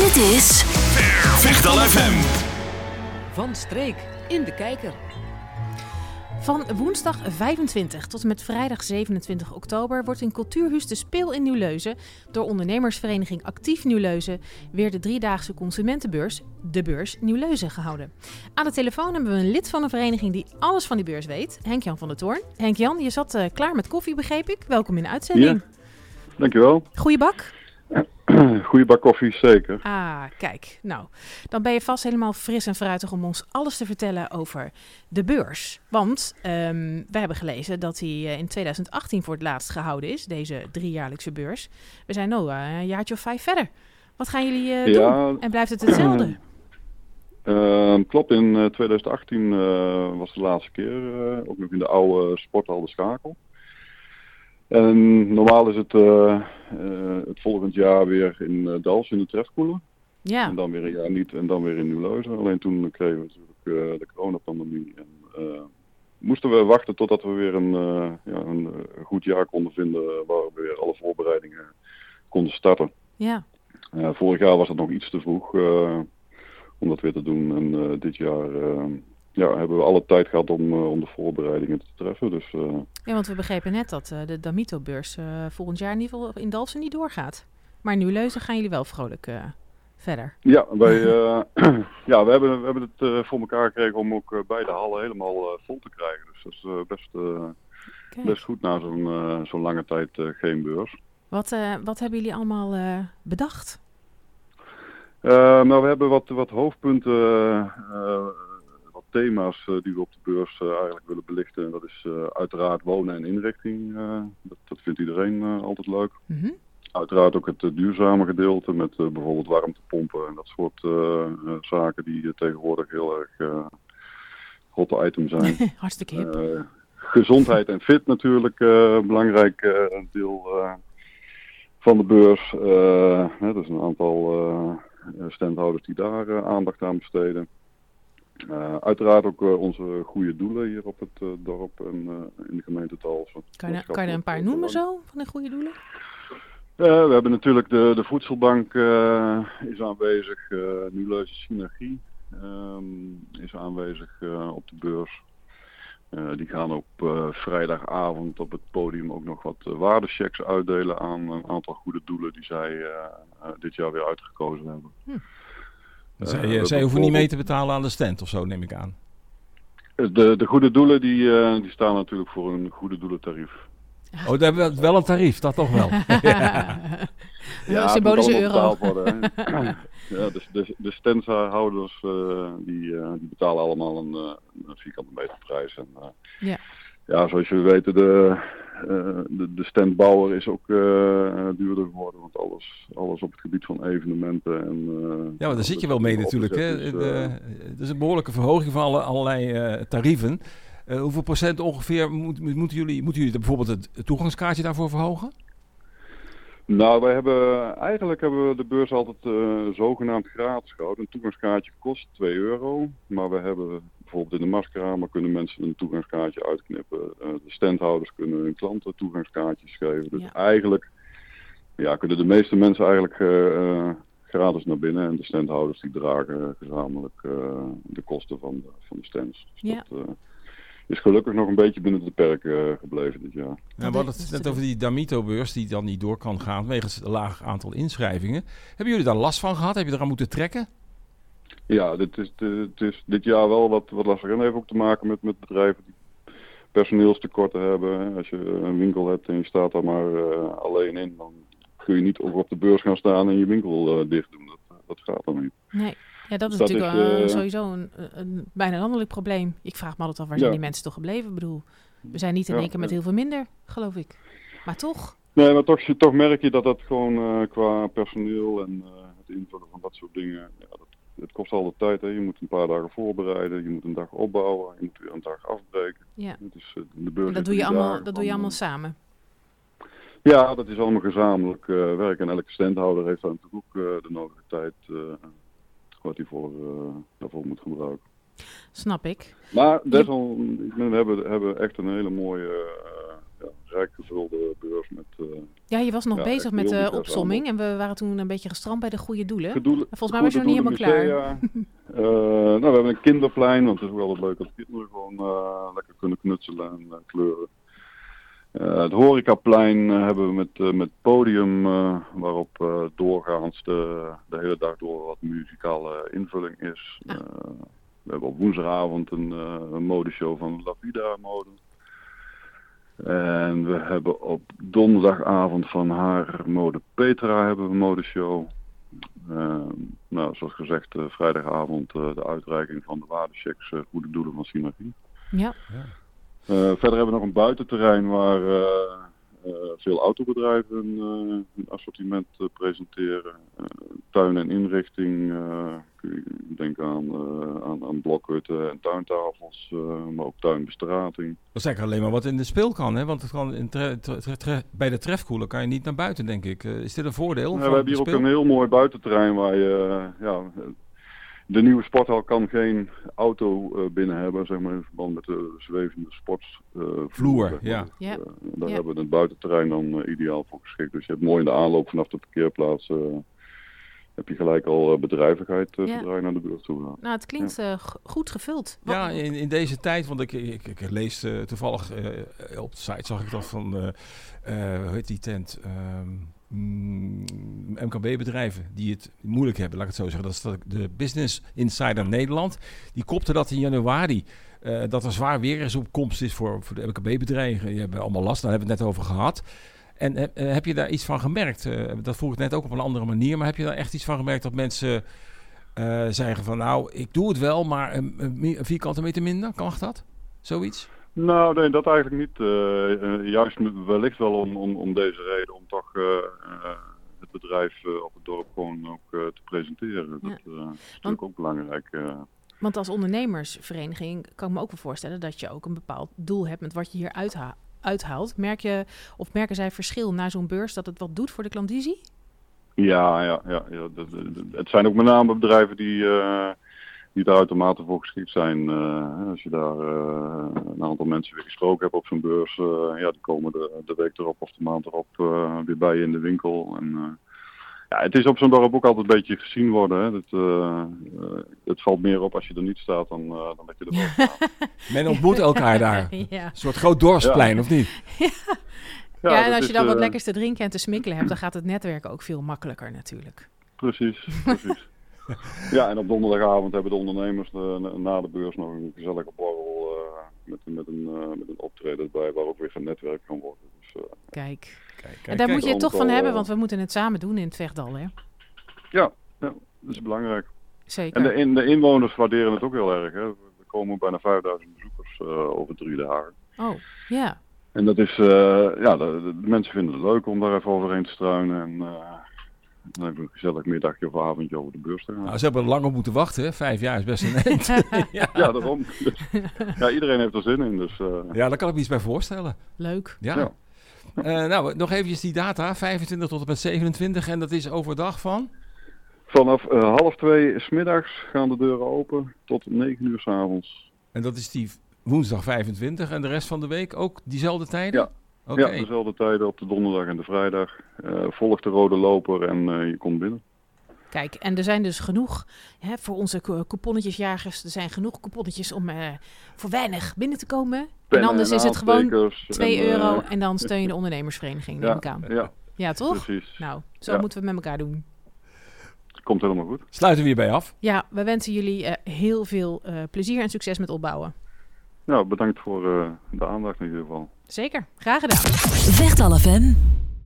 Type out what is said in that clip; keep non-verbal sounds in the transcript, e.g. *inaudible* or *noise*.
Dit is Vechtal FM. Van streek in de kijker. Van woensdag 25 tot en met vrijdag 27 oktober wordt in Cultuurhuis de Speel in Nieuwleuzen door ondernemersvereniging Actief Nieuwleuzen weer de driedaagse consumentenbeurs, de beurs Nieuwleuzen, gehouden. Aan de telefoon hebben we een lid van een vereniging die alles van die beurs weet, Henk-Jan van der Toorn. Henk-Jan, je zat eh, klaar met koffie, begreep ik. Welkom in de uitzending. Dankjewel. Goeie bak? *clears throat* Goeie bak koffie, zeker. Ah, kijk. Nou, dan ben je vast helemaal fris en fruitig om ons alles te vertellen over de beurs. Want ehm we hebben gelezen dat die eh, in 2018 voor het laatst gehouden is, deze driejaarlijkse beurs. We zijn nu eh, een jaartje of vijf verder. Wat gaan jullie eh, Ja. doen? En blijft het hetzelfde? *clears throat* Ehm, klopt, in eh, 2018 eh, was de laatste keer, ook nog in de oude sporthal De Schakel. En normaal is het eh, eh, het volgend jaar weer in uh, Dals in de Trefkoelen. Ja. En dan weer een jaar niet en dan weer in Nieuwleuzen. Alleen toen kregen we natuurlijk eh, de coronapandemie. En eh, moesten we wachten totdat we weer een, eh, ja, een eh, goed jaar konden vinden waar we weer alle voorbereidingen konden starten. Ja. Eh, vorig jaar was het nog iets te vroeg eh, om dat weer te doen. En eh, dit jaar eh, ja, hebben we alle tijd gehad om, eh, om de voorbereidingen te treffen. Dus eh, ja, want we begrepen net dat eh, de Damito-beurs volgend jaar in ieder geval in Dalfsen niet doorgaat. Maar in Nieuwleuzen gaan jullie wel vrolijk verder. ja, wij, *laughs* *clears throat* ja, we hebben, we hebben het voor elkaar gekregen om ook beide hallen helemaal vol te krijgen. Dus dat is best, best goed na zo'n zo'n lange tijd geen beurs. Wat, wat hebben jullie allemaal bedacht? Nou, we hebben wat, wat hoofdpunten, thema's eh, die we op de beurs eh, eigenlijk willen belichten. En dat is eh, uiteraard wonen en inrichting. dat, dat vindt iedereen altijd leuk. Mhm. Uiteraard ook het duurzame gedeelte met bijvoorbeeld warmtepompen en dat soort zaken die tegenwoordig heel erg hot item zijn. *laughs* Hartstikke hip. Gezondheid en fit natuurlijk, een belangrijk deel van de beurs. Eh, hè, er is een aantal eh, standhouders die daar aandacht aan besteden. Eh, uiteraard ook eh, onze goede doelen hier op het eh, dorp en in de gemeente Talsen. kan, je, kan je er een paar noemen zo, van de goede doelen? We hebben natuurlijk de, de voedselbank is aanwezig, Nieuwleuze Synergie ehm, is aanwezig op de beurs. Die gaan op vrijdagavond op het podium ook nog wat waardechecks uitdelen aan een aantal goede doelen die zij dit jaar weer uitgekozen hebben. Hm. Zij, uh, zij hoeven niet mee te betalen aan de stand of zo, neem ik aan. De, de goede doelen die, eh, die staan natuurlijk voor een goede doelentarief. Oh, daar hebben we wel een tarief, dat toch wel. *laughs* ja, ja symbolische euro. Worden, *laughs* ja, dus de, de standhouders uh, die, uh, die betalen allemaal een, uh, een vierkante meter prijs. En, ja. ja, zoals jullie weten, de, de, de standbouwer is ook duurder geworden. Want alles, alles op het gebied van evenementen. En, ja, maar daar zit je wel mee natuurlijk. Hè? Is, Het is een behoorlijke verhoging van alle, allerlei tarieven. Hoeveel procent ongeveer moet, moeten, jullie, moeten jullie bijvoorbeeld het toegangskaartje daarvoor verhogen? Nou, wij hebben eigenlijk hebben we de beurs altijd uh, zogenaamd gratis gehouden. Een toegangskaartje kost 2 euro. Maar we hebben bijvoorbeeld in de maskeramer kunnen mensen een toegangskaartje uitknippen. Uh, de standhouders kunnen hun klanten toegangskaartjes geven. Dus ja. eigenlijk ja, kunnen de meeste mensen eigenlijk uh, gratis naar binnen. En de standhouders die dragen gezamenlijk de kosten van de, van de stands. Dus ja. dat, is gelukkig nog een beetje binnen de perken uh, gebleven dit jaar. Ja, we hadden het net over die Damito-beurs die dan niet door kan gaan wegens het laag aantal inschrijvingen. Hebben jullie daar last van gehad? Heb je eraan moeten trekken? Ja, dit is, dit is dit jaar wel wat, wat lastig. En heeft ook te maken met, met bedrijven die personeelstekorten hebben. Als je een winkel hebt en je staat daar maar uh, alleen in, dan kun je niet over op de beurs gaan staan en je winkel uh, dicht doen. Dat, dat gaat dan niet. Nee. Ja, dat is natuurlijk is, uh, sowieso een, een, bijna landelijk probleem. Ik vraag me altijd af, waar zijn die mensen toch gebleven? Ik bedoel, we zijn niet in één keer met heel veel minder, geloof ik. Maar toch? Nee, maar toch, toch merk je dat dat gewoon uh, qua personeel en uh, het invullen van dat soort dingen... Ja, dat, het kost al de tijd. Hè. Je moet een paar dagen voorbereiden, je moet een dag opbouwen, je moet weer een dag afbreken. Ja. Dus, de en dat doe je allemaal, dat doe je allemaal samen? Ja, dat is allemaal gezamenlijk werk. En elke standhouder heeft daar natuurlijk ook de nodige tijd wat hij voor, uh, daarvoor moet gebruiken. Snap ik. Maar desal, we hebben, hebben echt een hele mooie uh, ja, rijk gevulde beurs met uh, Ja, je was nog Ja, bezig met de opsomming en we waren toen een beetje gestrand bij de goede doelen. gedoelen. Volgens mij was je nog niet helemaal klaar. Uh, *laughs* nou, we hebben een kinderplein, want het is wel leuk dat kinderen gewoon uh, lekker kunnen knutselen en uh, kleuren. het horecaplein hebben we met, met podium, waarop doorgaans de, de hele dag door wat muzikale invulling is. Ah. we hebben op woensdagavond een, een modeshow van La Vida Mode. En we hebben op donderdagavond van haar mode Petra hebben we een modeshow. Uh, nou, zoals gezegd, uh, vrijdagavond uh, de uitreiking van de waardechecks Goede Doelen van Synergie. Ja. Ja. Verder hebben we nog een buitenterrein waar veel autobedrijven hun assortiment presenteren. tuin en inrichting, denk aan, aan, aan blokhutten en tuintafels, maar ook tuinbestrating. Dat is eigenlijk alleen maar wat in de speel kan, hè? Want het kan in bij de trefkoelen kan je niet naar buiten, denk ik. Is dit een voordeel? Ja, we hebben hier ook een heel mooi buitenterrein waar je, ja, de nieuwe sporthal kan geen auto uh, binnen hebben, zeg maar in verband met de zwevende sportvloer. Vloer, zeg ja. maar. Dus, Ja. daar Ja. hebben we het buitenterrein dan ideaal voor geschikt. Dus je hebt mooi in de aanloop vanaf de parkeerplaats heb je gelijk al bedrijvigheid Ja. zodra je naar de buurt toe. Nou, het klinkt eh, goed gevuld. Wat- Ja, in, in deze tijd, want ik, ik, ik lees eh, toevallig eh, op de site zag ik dat van, eh, eh, hoe heet die tent? Ehm, mm, MKB-bedrijven die het moeilijk hebben, laat ik het zo zeggen. Dat is de Business Insider Nederland. Die kopte dat in januari. eh, dat er zwaar weer is op komst is voor, voor de MKB-bedrijven. Die hebben allemaal last, daar hebben we het net over gehad. En eh, eh, heb je daar iets van gemerkt? Dat vroeg ik net ook op een andere manier. Maar heb je daar echt iets van gemerkt dat mensen zeggen van... nou, ik doe het wel, maar een, vierkante meter minder? Kan dat? Zoiets? Nou, nee, dat eigenlijk niet. Juist wellicht wel om, om, om deze reden, om eh, eh, het bedrijf eh, op het dorp gewoon ook te presenteren. Ja. Dat is natuurlijk ook belangrijk. Want als ondernemersvereniging kan ik me ook wel voorstellen dat je ook een bepaald doel hebt met wat je hier uitha- uithaalt. Merk je, of merken zij verschil na zo'n beurs dat het wat doet voor de klandizie? Ja, ja, ja, ja het zijn ook met name bedrijven die, die daar uitermate voor geschikt zijn. Eh, als je daar eh, een aantal mensen weer gesproken hebt op zo'n beurs, eh, ja, die komen de, de week erop of de maand erop eh, weer bij je in de winkel. En, eh, ja, het is op zo'n dorp ook altijd een beetje gezien worden. Hè. Het, het valt meer op als je er niet staat dan, eh, dan dat je er wel staat. *laughs* Men ontmoet elkaar daar. *laughs* Een ja. soort groot dorpsplein, of niet? *laughs* Ja, en dat als je dan wat lekkers te drinken en te smikkelen hebt, dan gaat het netwerken ook veel makkelijker natuurlijk. Precies, precies. *laughs* ja, en op donderdagavond hebben de ondernemers eh, na de beurs nog een gezellige borrel eh, met, met, een, eh, met een optreden erbij waar ook weer genetwerkt kan worden. Dus, Kijk. Kijk, En daar kijk. moet je het toch van hebben, want we moeten het samen doen in het Vechtdal, hè? ja, ja, dat is belangrijk. Zeker. En de, in, de inwoners waarderen het ook heel erg. Hè. Er komen bijna 5000 bezoekers eh, over drie dagen. Oh, ja. En dat is, eh, ja, de, de- de mensen vinden het leuk om daar even overheen te struinen. En eh, dan hebben we een gezellig middagje of avondje over de beurs te gaan. Nou, ze hebben lang op moeten wachten. Hè? Vijf jaar is best een eind. *laughs* *laughs* ja. Ja, daarom. Dus, ja, iedereen heeft er zin in. Dus, eh, ja, daar kan ik me iets bij voorstellen. Leuk. Ja. Ja. Eh, nou, nog eventjes die data. 25 tot en met 27. En dat is overdag van? Vanaf eh, half twee smiddags gaan de deuren open tot negen uur s'avonds. En dat is die woensdag 25. En de rest van de week ook diezelfde tijden? Ja. Oké. Ja, dezelfde tijden op de donderdag en de vrijdag. Eh volg de rode loper en eh, je komt binnen. Kijk, en er zijn dus genoeg hè, voor onze co- couponnetjesjagers. Er zijn genoeg couponnetjes om eh, voor weinig binnen te komen. en anders is het gewoon aanstekers 2 en, eh, euro *laughs* en dan steun je de ondernemersvereniging, neem ja, ik aan. ja, Ja, toch? precies. Nou, zo Ja. moeten we het met elkaar doen. Komt helemaal goed. Sluiten we hierbij af. Ja, we wensen jullie eh, heel veel eh, plezier en succes met opbouwen. Nou, bedankt voor eh, de aandacht in ieder geval. Zeker, graag gedaan. Vechtal FM.